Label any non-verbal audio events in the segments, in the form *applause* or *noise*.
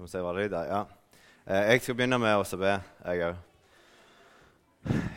Skal vi se hva det er der. Ja. Eh, Jeg skal begynne med å be, jeg òg.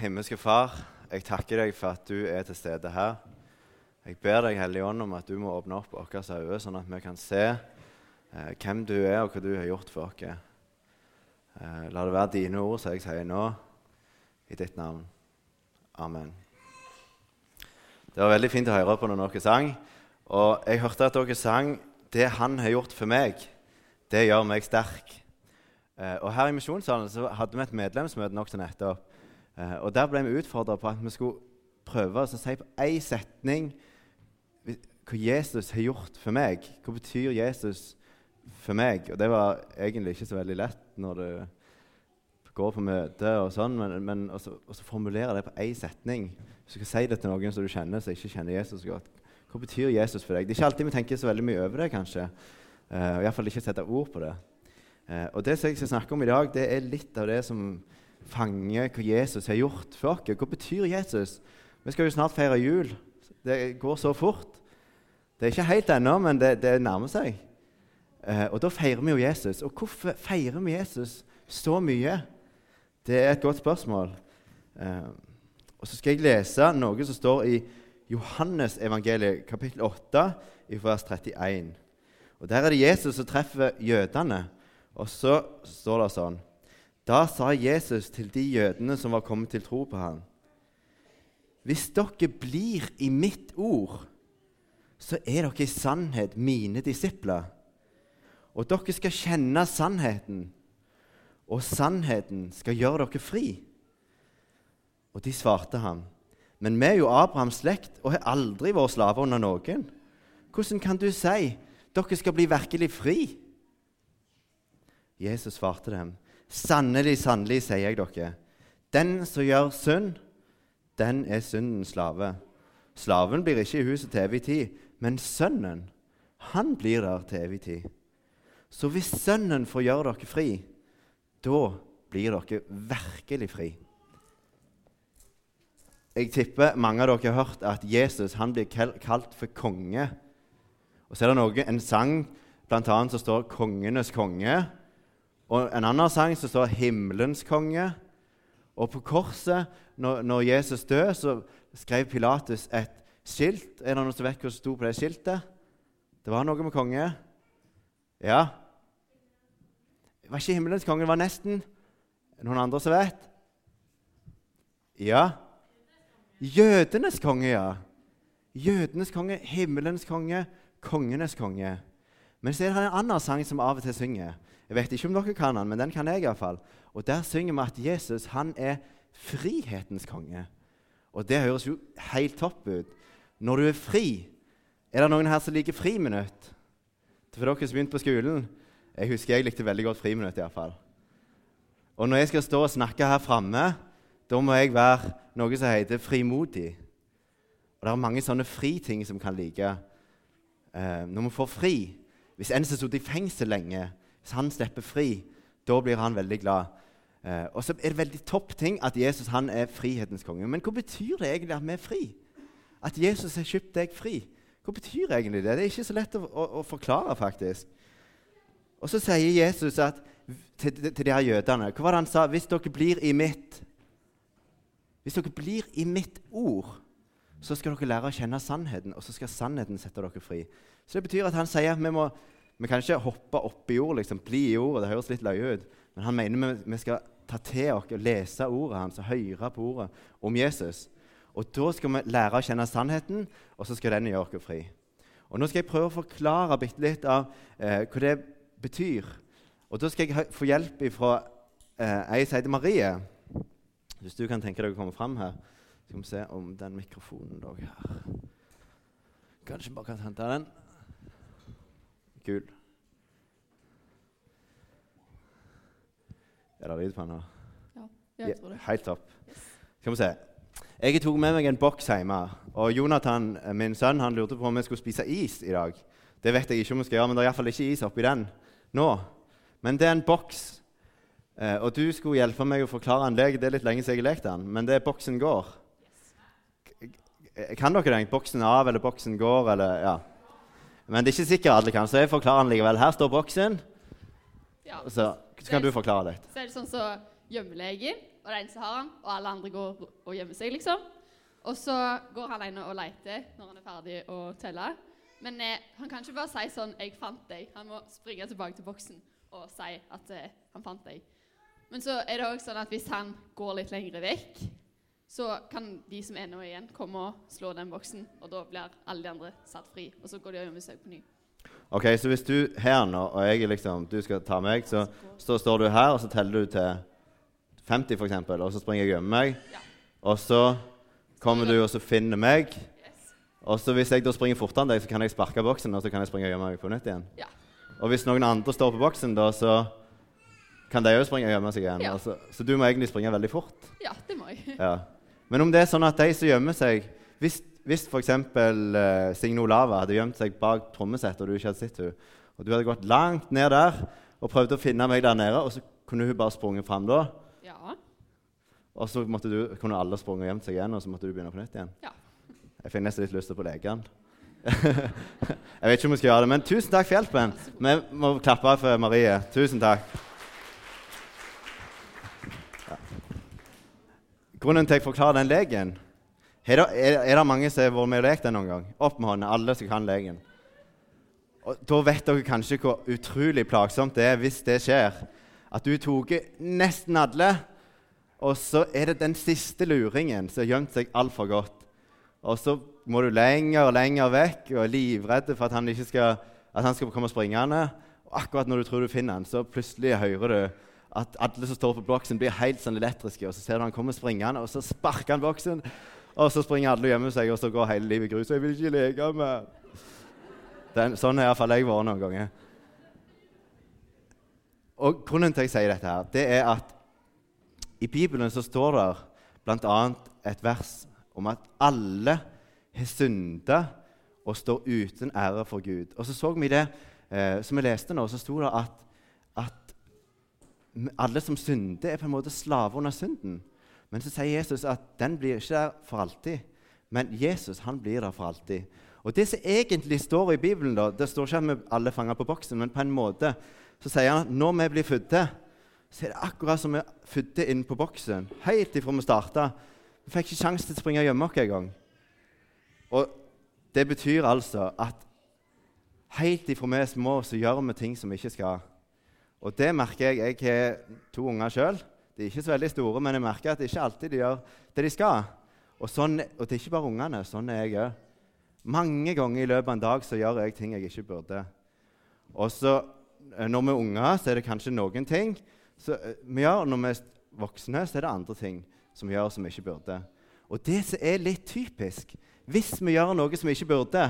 Himmelske Far, jeg takker deg for at du er til stede her. Jeg ber deg, Hellige Ånd, om at du må åpne opp våre øyne, sånn at vi kan se eh, hvem du er, og hva du har gjort for oss. Eh, la det være dine ord, som jeg sier nå, i ditt navn. Amen. Det var veldig fint å høre på når dere sang. Og jeg hørte at dere sang 'Det Han har gjort for meg'. Det gjør meg sterk. Eh, og Her i Misjonssalen så hadde vi et medlemsmøte nokså nettopp. Eh, og Der ble vi utfordra på at vi skulle prøve å si på én setning hva Jesus har gjort for meg. Hva betyr Jesus for meg? Og Det var egentlig ikke så veldig lett når du går på møte og sånn, men, men også formulere det på én setning. Hvis du skal si det til noen som du kjenner, som ikke kjenner Jesus godt. Hva betyr Jesus for deg? Det er ikke alltid vi tenker så veldig mye over det, kanskje. Uh, og Iallfall ikke sette ord på det. Uh, og Det som jeg skal snakke om i dag, det er litt av det som fanger hva Jesus har gjort for oss. Hva betyr Jesus? Vi skal jo snart feire jul. Det går så fort. Det er ikke helt ennå, men det, det nærmer seg. Uh, og da feirer vi jo Jesus. Og hvorfor feirer vi Jesus så mye? Det er et godt spørsmål. og så skal jeg lese noe som står i Johannes evangeliet, kapittel 8, i vers 31. Og Der er det Jesus som treffer jødene. Og så står det sånn Da sa Jesus til de jødene som var kommet til tro på ham, Hvis dere blir i mitt ord, så er dere i sannhet mine disipler. Og dere skal kjenne sannheten, og sannheten skal gjøre dere fri. Og de svarte ham, men vi er jo Abrahams slekt og har aldri vært slaver under noen. Hvordan kan du si dere skal bli virkelig fri? Jesus svarte dem, sannelig, sannelig, sier jeg dere, den som gjør synd, den er syndens slave. Slaven blir ikke i huset til evig tid, men sønnen, han blir der til evig tid. Så hvis Sønnen får gjøre dere fri, da blir dere virkelig fri. Jeg tipper mange av dere har hørt at Jesus han blir kalt for konge. Og Så er det noe, en sang blant annet som står 'Kongenes konge'. Og en annen sang som står 'Himmelens konge'. Og på korset, når, når Jesus døde, så skrev Pilatus et skilt. Er det noen som vet hva som sto på det skiltet? Det var noe med konge. Ja? Det var ikke himmelens konge, det var nesten. Noen andre som vet? Ja? Jødenes konge, ja. Jødenes konge, himmelens konge, kongenes konge. Men så er det en annen sang som av og til synger. Jeg vet ikke om dere kan den, men den kan jeg iallfall. Og der synger vi at Jesus han er frihetens konge. Og det høres jo helt topp ut. Når du er fri Er det noen her som liker friminutt? For dere som begynte på skolen? Jeg husker jeg likte veldig godt friminutt. I hvert fall. Og når jeg skal stå og snakke her framme da må jeg være noe som heter frimodig. Og Det er mange sånne friting som kan like. Eh, når vi får fri Hvis en som har sittet i fengsel lenge, hvis han slipper fri, da blir han veldig glad. Eh, og så er det veldig topp ting at Jesus han er frihetens konge. Men hva betyr det egentlig at vi er fri? At Jesus har kjøpt deg fri? Hva betyr egentlig det? Det er ikke så lett å, å, å forklare, faktisk. Og så sier Jesus at, til, til de her jødene Hva var det han sa? Hvis dere blir i mitt hvis dere blir i mitt ord, så skal dere lære å kjenne sannheten, og så skal sannheten sette dere fri. Så det betyr at han sier at vi, må, vi kan ikke hoppe opp i ord, liksom, bli i ordet. Det høres litt løye ut. Men han mener vi, vi skal ta til oss og lese ordet hans og høre på ordet om Jesus. Og da skal vi lære å kjenne sannheten, og så skal den gjøre oss fri. Og Nå skal jeg prøve å forklare litt av eh, hva det betyr. Og Da skal jeg få hjelp fra eh, ei som heter Marie. Hvis du kan tenke deg å komme fram her, skal vi se om den mikrofonen lå her. Kanskje bare kan hente den. Kul. Er det lyd på den? Ja, jeg tror det. Helt topp. Skal vi se. Jeg tok med meg en boks hjemme. Og Jonathan, min sønn, han lurte på om vi skulle spise is i dag. Det vet jeg ikke om vi skal gjøre, men det er iallfall ikke is oppi den nå. Men det er en boks Eh, og du skulle hjelpe meg å forklare en lek. Det er litt lenge siden jeg har lekt den, men det er Boksen går. Kan dere den? Boksen av eller boksen går? Eller, ja. Men det er ikke sikkert alle kan, så jeg forklarer den likevel. Her står boksen. Ja. Så, så kan du forklare litt. Så er det sånn som gjemmelegen, og det er en som har han, og alle andre går og gjemmer seg, liksom. Og så går han ene og leter når han er ferdig å telle. Men eh, han kan ikke bare si sånn 'Jeg fant deg'. Han må springe tilbake til boksen og si at eh, han fant deg. Men så er det òg sånn at hvis han går litt lenger vekk, så kan de som er nå igjen, komme og slå den boksen. Og da blir alle de andre satt fri, og så går de og gjemmer seg på ny. Ok, Så hvis du her nå, og jeg liksom, du skal ta meg, så så står du her, og så teller du til 50 f.eks., og så springer jeg og gjemmer meg. Ja. Og så kommer du og så finner meg. Yes. Og så hvis jeg da springer fortere enn deg, så kan jeg sparke boksen, og så kan jeg springe og gjemme meg på nytt igjen. Ja. Og hvis noen andre står på boksen, da, så kan de òg springe og gjemme seg igjen. Ja. Så, så du må egentlig springe veldig fort. ja, det må jeg. Ja. *laughs* Men om det er sånn at de som gjemmer seg Hvis, hvis f.eks. Uh, Signe Olava hadde gjemt seg bak trommesettet, og du ikke hadde sett henne, og du hadde gått langt ned der og prøvd å finne meg der nede, og så kunne hun bare sprunget fram da, Ja. og så du, kunne alle sprunget og gjemt seg igjen, og så måtte du begynne på nytt igjen. Ja. Jeg fikk nesten litt lyst til på legen. *laughs* jeg vet ikke om vi skal gjøre det, men tusen takk for hjelpen. Vi må klappe for Marie. Tusen takk. Grunnen til at jeg forklarer den leken er det, er, det mange som har vært med og lekt den noen gang? Opp med hånda, alle som kan leken. Og Da vet dere kanskje hvor utrolig plagsomt det er hvis det skjer. At du tok nesten alle, og så er det den siste luringen som har gjemt seg altfor godt. Og så må du lenger og lenger vekk og er livredd for at han, skal, at han skal komme springende. Og akkurat når du tror du finner han, så plutselig hører du at alle som står på boksen, blir helt sånn elektriske. Og så ser du han kommer springende, og så sparker han boksen. Og så springer alle og gjemmer seg, og så går hele livet i grus. Jeg vil ikke leke mer. Den, sånn har iallfall jeg vært noen ganger. Og Grunnen til at jeg sier dette, her, det er at i Bibelen så står det bl.a. et vers om at alle har synda og står uten ære for Gud. Og så så vi det eh, som vi leste nå, så sto det at alle som synder, er på en måte slaver under synden. Men så sier Jesus at den blir ikke der for alltid. Men Jesus han blir der for alltid. Og Det som egentlig står i Bibelen, da, det står ikke at vi alle fanger på boksen, men på en måte så sier han at når vi blir fødte, så er det akkurat som vi er fødte inn på boksen. Helt ifra vi starta. Vi fikk ikke sjanse til å springe og gjemme oss engang. Og det betyr altså at helt ifra vi er små, så gjør vi ting som vi ikke skal. Og det merker jeg. Jeg har to unger sjøl. De er ikke så veldig store, men jeg merker at det ikke alltid de gjør det de skal. Og, sånn, og det er ikke bare ungene. Sånn er jeg òg. Mange ganger i løpet av en dag så gjør jeg ting jeg ikke burde. Og så eh, når vi er unger, så er det kanskje noen ting så, eh, vi gjør. Når vi er voksne, så er det andre ting som vi gjør som vi ikke burde. Og det som er litt typisk Hvis vi gjør noe som vi ikke burde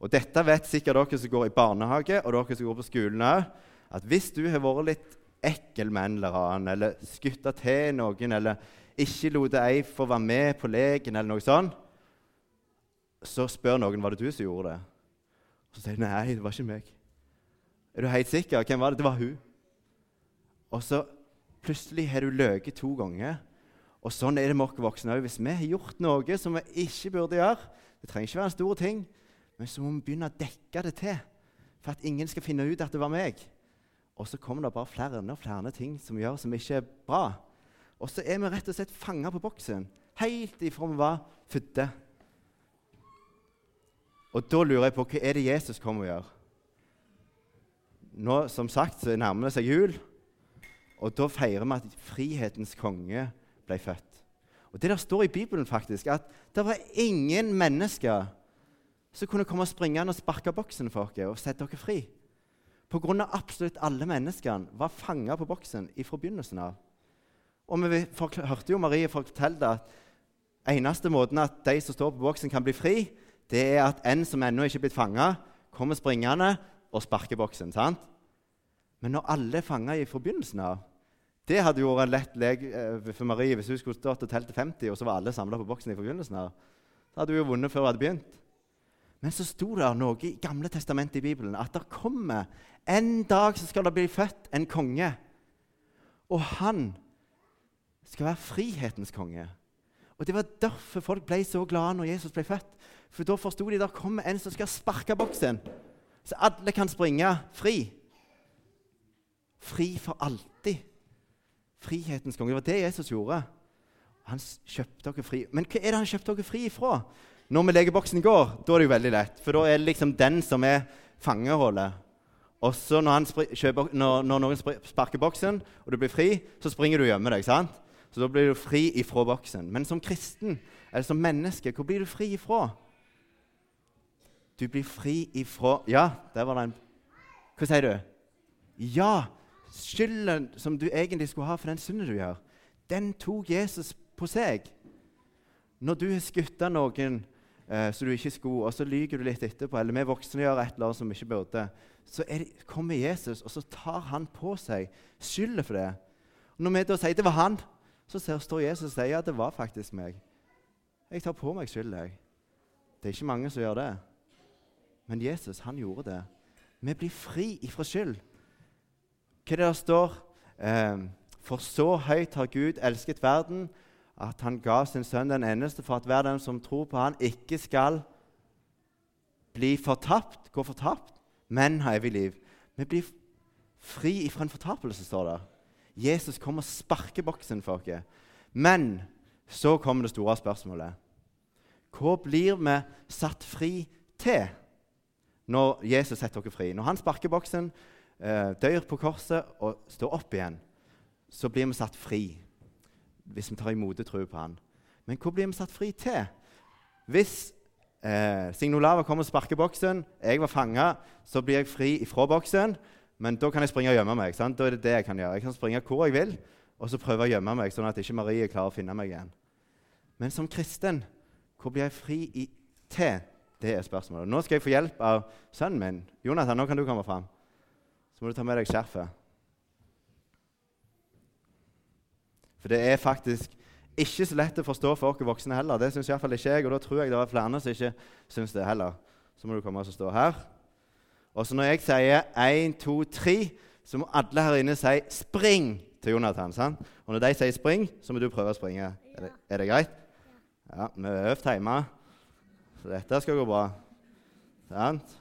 Og dette vet sikkert dere som går i barnehage, og dere som går på skolen òg, at hvis du har vært litt ekkel med en eller annen, eller skutta til noen, eller ikke lot ei få være med på leken, eller noe sånt, så spør noen var det du som gjorde det. Så sier de nei, det var ikke meg. Er du helt sikker? Hvem var det? Det var hun. Og så plutselig har du løyet to ganger. Og sånn er det med oss voksne òg. Hvis vi har gjort noe som vi ikke burde gjøre Det trenger ikke være en stor ting, men så må vi begynne å dekke det til for at ingen skal finne ut at det var meg. Og så kommer det bare flere og flere ting som vi gjør som ikke er bra. Og så er vi rett og slett fanga på boksen helt ifra vi var fødte. Og da lurer jeg på hva er det Jesus kommer og gjør? Nå, som sagt, så nærmer det seg jul, og da feirer vi at frihetens konge ble født. Og Det der står i Bibelen faktisk, at det var ingen mennesker som kunne komme springende og sparke boksen for dere og sette dere fri. Av absolutt alle menneskene var fanga på boksen fra begynnelsen av. Og vi hørte jo Marie fortelle at eneste måten at de som står på boksen, kan bli fri, det er at en som ennå ikke er blitt fanga, kommer springende og sparker boksen. sant? Men når alle er fanga fra begynnelsen av Det hadde jo vært en lett lek eh, for Marie hvis hun skulle stått og telt til 50, og så var alle samla på boksen fra begynnelsen av. Da hadde hun jo vunnet før hun hadde begynt. Men så sto det noe i Gamle testamentet i Bibelen at det kommer en dag så skal det bli født en konge. Og han skal være frihetens konge. Og Det var derfor folk ble så glade når Jesus ble født. For da forsto de der kommer en som skal sparke boksen, så alle kan springe fri. fri for alltid. Frihetens konge. Det var det Jesus gjorde. Han kjøpte dere fri. Men hva er det han kjøpte dere fri ifra? Når vi legeboksen går, da er det jo veldig lett. For da er det liksom den som er fangeholdet. Og så når, kjøper, når, når, noen sparker boksen, og du blir fri, så springer du og gjemmer deg. sant? Så da blir du fri ifra boksen. Men som kristen eller som menneske, hvor blir du fri ifra? Du blir fri ifra Ja, der var det en Hva sier du? Ja! Skylden som du egentlig skulle ha for den synden du gjør, den tok Jesus på seg. Når du har skutt noen eh, så du ikke skulle, og så lyver du litt etterpå, eller vi voksne gjør et eller annet som vi ikke burde, så det, kommer Jesus, og så tar han på seg skylda for det. Når vi da sier det var han, så står Jesus og sier at det var faktisk meg. Jeg tar på meg skylda. Det er ikke mange som gjør det. Men Jesus, han gjorde det. Vi blir fri ifra skyld. Hva er det der står? Eh, for så høyt har Gud elsket verden at han ga sin sønn den eneste for at hver den som tror på han ikke skal bli fortapt, gå fortapt, men ha evig liv. Vi blir fri ifra en fortapelse, står det. Jesus kommer og sparker boksen for oss. Men så kommer det store spørsmålet. Hva blir vi satt fri til når Jesus setter dere fri? Når han sparker boksen, eh, dør på korset og står opp igjen, så blir vi satt fri hvis vi tar imot tro på han. Men hvor blir vi satt fri til? Hvis eh, Signe Olava kommer og sparker boksen, jeg var fanga, så blir jeg fri ifra boksen. Men da kan jeg springe og gjemme meg. Sant? Da er det det jeg kan gjøre. Jeg kan springe hvor jeg vil, og så prøve å gjemme meg, sånn at ikke Marie klarer å finne meg igjen. Men som kristen, hvor blir jeg fri i, til? Det er spørsmålet. Nå skal jeg få hjelp av sønnen min. Jonathan, nå kan du komme fram. Så må du ta med deg skjerfet. For det er faktisk ikke så lett å forstå for oss voksne heller. Det syns iallfall ikke jeg, og da tror jeg det er flere som ikke syns det heller. Så må du komme og stå her. Og så når jeg sier 1, 2, 3, så må alle her inne si 'spring' til Jonathan. sant? Og når de sier 'spring', så må du prøve å springe. Er det, er det greit? Ja, vi har øvd hjemme, så dette skal gå bra. Sant?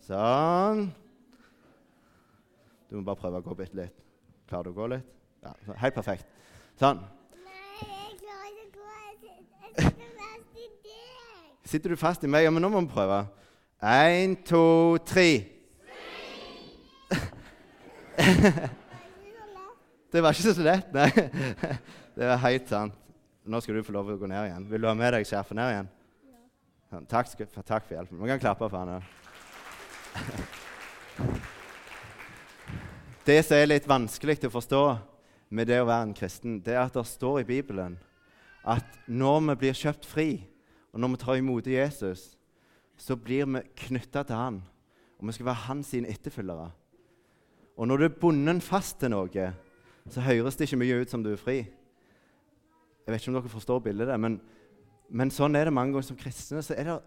Sånn. Du må bare prøve å gå bitte litt. Klarer du å gå litt? Ja, helt perfekt. Sånn. Sitter fast i deg. Sitter du fast i meg? Ja, men nå må vi prøve. Én, to, tre. *laughs* det var ikke så lett, nei. *laughs* Det var helt sant. Nå skal du få lov til å gå ned igjen. Vil du ha med deg skjerfet ned igjen? Ja. Takk, for, takk for hjelpen. Vi kan klappe for han òg. *laughs* Det som er litt vanskelig til å forstå med det å være en kristen, det er at det står i Bibelen at når vi blir kjøpt fri, og når vi tar imot Jesus, så blir vi knytta til han, og vi skal være hans etterfølgere. Og når du er bundet fast til noe, så høres det ikke mye ut som du er fri. Jeg vet ikke om dere forstår bildet, men, men sånn er det mange ganger som kristne. så er det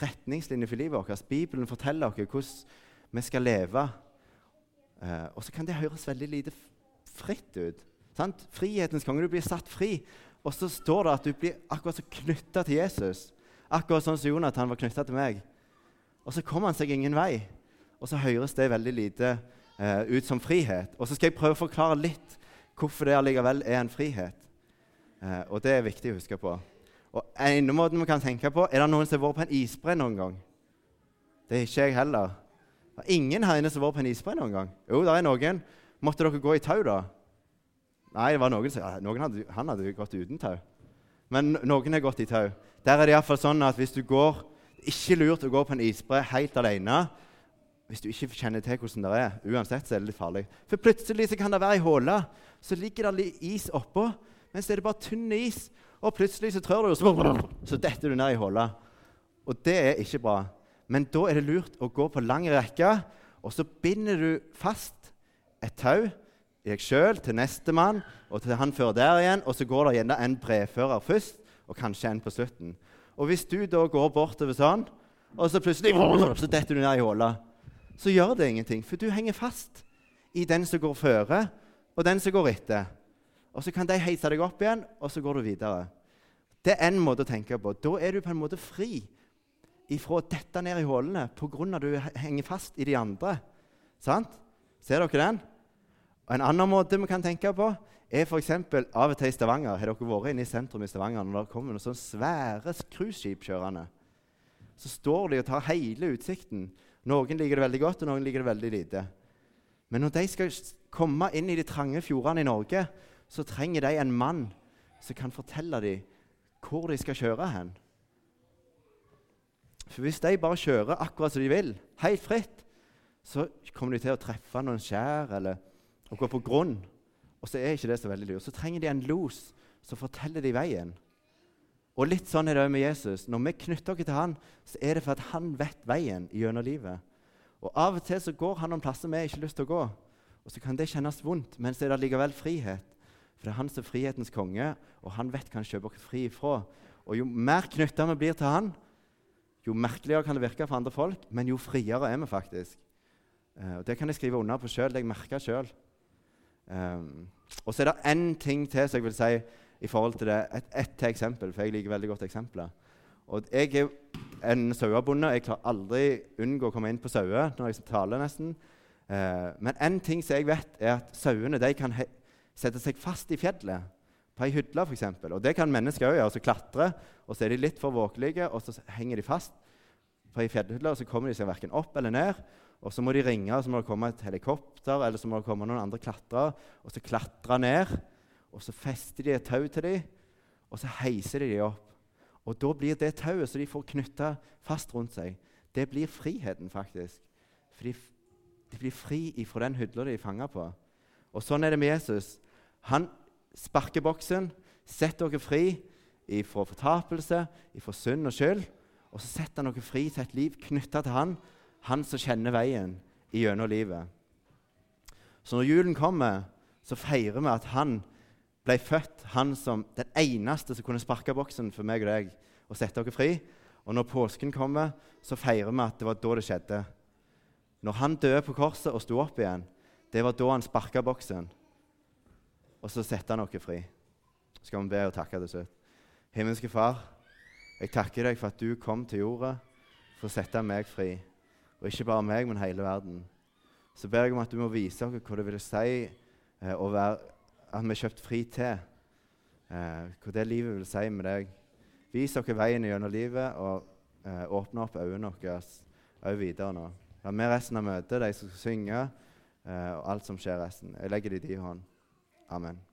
retningslinjer for livet vårt. Bibelen forteller oss hvordan vi skal leve. Eh, og så kan det høres veldig lite fritt ut. Sant? Frihetens konge. Du blir satt fri. Og så står det at du blir akkurat så knytta til Jesus. Akkurat sånn som Jonathan var knytta til meg. Og så kommer han seg ingen vei. Og så høres det veldig lite eh, ut som frihet. Og så skal jeg prøve å forklare litt hvorfor det allikevel er en frihet. Eh, og det er viktig å huske på. Og ene måten vi kan tenke på, Er det noen som har vært på en isbre noen gang? Det er ikke jeg heller. Det er ingen her inne som har vært på en isbre noen gang. Jo, det er noen. Måtte dere gå i tau, da? Nei, det var noen som noen hadde, han hadde gått uten tau. Men noen har gått i tau. Der er det iallfall sånn at hvis du går Ikke lurt å gå på en isbre helt alene hvis du ikke kjenner til hvordan det er. Uansett så er det litt farlig. For plutselig så kan det være ei håle. Så ligger det litt is oppå, men så er det bare tynn is. Og plutselig så trør du, og så detter du ned i håla. Og det er ikke bra. Men da er det lurt å gå på lang rekke, og så binder du fast et tau jeg sjøl til nestemann og til han fører der igjen, og så går det gjerne en brevfører først, og kanskje en på slutten. Og hvis du da går bortover sånn, og så plutselig så detter du ned i håla, så gjør det ingenting, for du henger fast i den som går føre, og den som går etter. Og så kan de heise deg opp igjen, og så går du videre. Det er én måte å tenke på. Da er du på en måte fri ifra å dette ned i hullene pga. at du henger fast i de andre. Sant? Ser dere den? Og En annen måte vi kan tenke på, er f.eks. av og til i Stavanger. Har dere vært inne i sentrum i Stavanger når det kommer noen sånne svære cruiseskip kjørende? Så står de og tar hele utsikten. Noen liker det veldig godt, og noen liker det veldig lite. Men når de skal komme inn i de trange fjordene i Norge, så trenger de en mann som kan fortelle dem hvor de skal kjøre hen. For hvis de bare kjører akkurat som de vil, helt fritt, så kommer de til å treffe noen skjær eller gå på grunn. Og så er ikke det så veldig lurt. Så trenger de en los som forteller de veien. Og litt sånn er det òg med Jesus. Når vi knytter oss til han, så er det for at han vet veien gjennom livet. Og Av og til så går han noen plasser vi ikke har lyst til å gå. Og så kan det kjennes vondt, men så er det likevel frihet. For det er han som er frihetens konge, og han vet hva han kjøper oss fri ifra. Og jo mer knytta vi blir til han, jo merkeligere kan det virke for andre folk, men jo friere er vi faktisk. Uh, og Det kan jeg skrive under på sjøl. Det jeg merker sjøl. Um, og så er det én ting til som jeg vil si i forhold til det. Et, et til eksempel, for jeg liker veldig godt eksempler. Og jeg er en sauebonde. Jeg klarer aldri unngå å komme inn på sauer når jeg taler, nesten. Uh, men en ting som jeg vet, er at sauene kan sette seg fast i fjellet. På ei hylle, f.eks. Og det kan mennesker òg gjøre. Så klatre, og så er de litt for våkelige, og så henger de fast på ei fjellhylle, og så kommer de seg verken opp eller ned. Og så må de ringe, og så må det komme et helikopter eller så må det komme noen andre klatrere. Og så klatre ned, og så fester de et tau til dem, og så heiser de dem opp. Og da blir det tauet som de får knytta fast rundt seg, det blir friheten, faktisk. For de, de blir fri ifra den hylla de er fanga på. Og sånn er det med Jesus. Han sparker boksen, setter dere fri ifra fortapelse, ifra synd og skyld. Og så setter han dere fri til et liv knytta til han, han som kjenner veien gjennom livet. Så når julen kommer, så feirer vi at han ble født, han som den eneste som kunne sparke boksen for meg og deg og sette dere fri. Og når påsken kommer, så feirer vi at det var da det skjedde. Når han døde på korset og sto opp igjen, det var da han sparka boksen. Og så setter han oss fri. Så skal vi be og takke til slutt. Himmelske Far, jeg takker deg for at du kom til jorda for å sette meg fri. Og ikke bare meg, men hele verden. Så ber jeg om at du må vise oss hva det vil si eh, å være, at vi er kjøpt fri til. Eh, hva det livet vil si med deg. Vis oss veien gjennom livet, og eh, åpne opp øynene våre òg videre nå. La med resten av møtet, de som skal synge, eh, og alt som skjer resten. Jeg legger det i din hånd. Amen.